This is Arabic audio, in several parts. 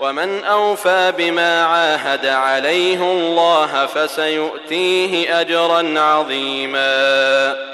ومن أوفى بما عاهد عليه الله فسيؤتيه أجرا عظيما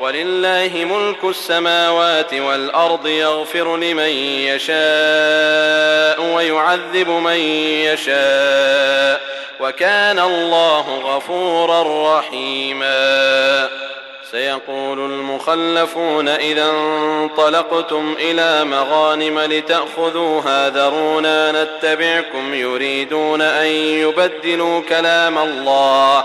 ولله ملك السماوات والأرض يغفر لمن يشاء ويعذب من يشاء وكان الله غفورا رحيما. سيقول المخلفون إذا انطلقتم إلى مغانم لتأخذوها ذرونا نتبعكم يريدون أن يبدلوا كلام الله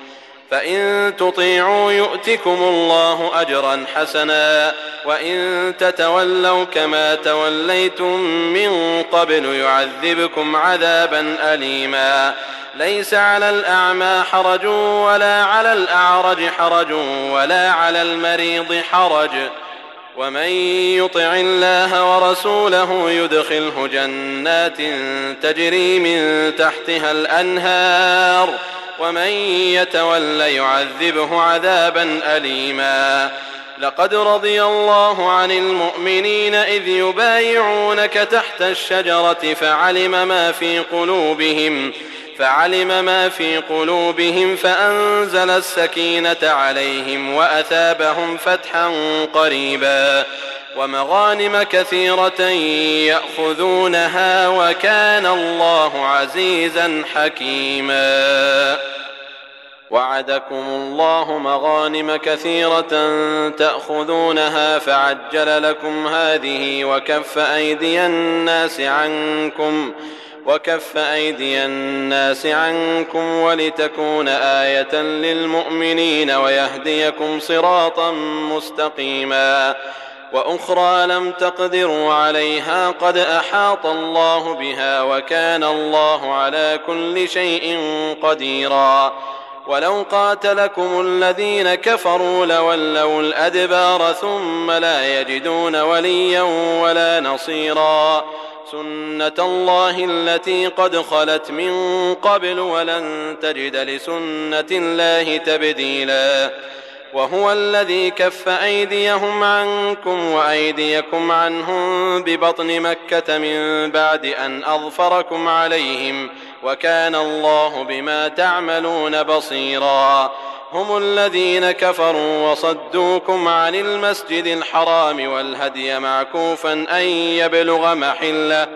فإن تطيعوا يؤتكم الله أجرا حسنا وإن تتولوا كما توليتم من قبل يعذبكم عذابا أليما. ليس على الأعمى حرج ولا على الأعرج حرج ولا على المريض حرج. ومن يطع الله ورسوله يدخله جنات تجري من تحتها الأنهار. ومن يتول يعذبه عذابا أليما. لقد رضي الله عن المؤمنين إذ يبايعونك تحت الشجرة فعلم ما في قلوبهم. ما في قلوبهم فأنزل السكينة عليهم وأثابهم فتحا قريبا ومغانم كثيرة يأخذونها وكان الله عزيزا حكيما. وعدكم الله مغانم كثيرة تأخذونها فعجل لكم هذه وكف أيدي الناس عنكم وكف أيدي الناس عنكم ولتكون آية للمؤمنين ويهديكم صراطا مستقيما وأخرى لم تقدروا عليها قد أحاط الله بها وكان الله على كل شيء قديرا ولو قاتلكم الذين كفروا لولوا الأدبار ثم لا يجدون وليا ولا نصيرا سنة الله التي قد خلت من قبل ولن تجد لسنة الله تبديلا وهو الذي كف أيديهم عنكم وأيديكم عنهم ببطن مكة من بعد أن أظفركم عليهم وكان الله بما تعملون بصيرا هم الذين كفروا وصدوكم عن المسجد الحرام والهدي معكوفا أن يبلغ محلة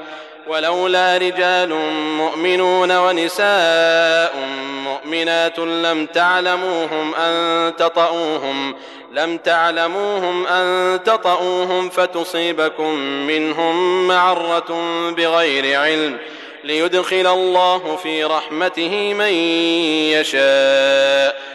ولولا رجال مؤمنون ونساء مؤمنات لم تعلموهم أن تطؤوهم لم تعلموهم أن تطؤوهم فتصيبكم منهم معرة بغير علم ليدخل الله في رحمته من يشاء.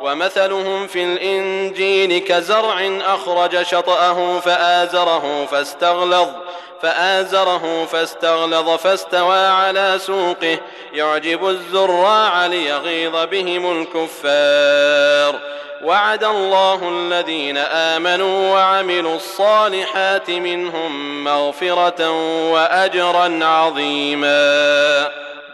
ومثلهم في الإنجيل كزرع أخرج شطأه فآزره فاستغلظ فآزره فاستغلظ فاستوى على سوقه يعجب الزراع ليغيظ بهم الكفار. وعد الله الذين آمنوا وعملوا الصالحات منهم مغفرة وأجرا عظيما.